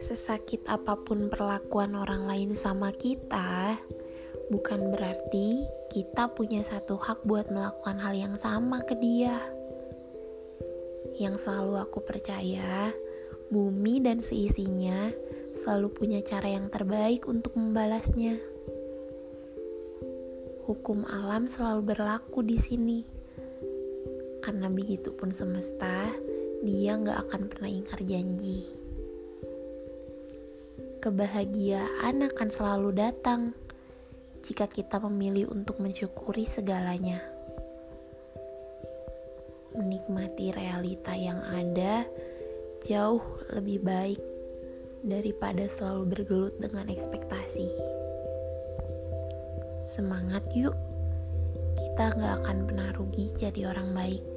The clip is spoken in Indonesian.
Sesakit apa pun perlakuan orang lain sama kita, bukan berarti kita punya satu hak buat melakukan hal yang sama ke dia. Yang selalu aku percaya, bumi dan seisinya selalu punya cara yang terbaik untuk membalasnya. Hukum alam selalu berlaku di sini, karena begitu pun semesta, dia nggak akan pernah ingkar janji kebahagiaan akan selalu datang jika kita memilih untuk mensyukuri segalanya. Menikmati realita yang ada jauh lebih baik daripada selalu bergelut dengan ekspektasi. Semangat yuk, kita gak akan pernah rugi jadi orang baik.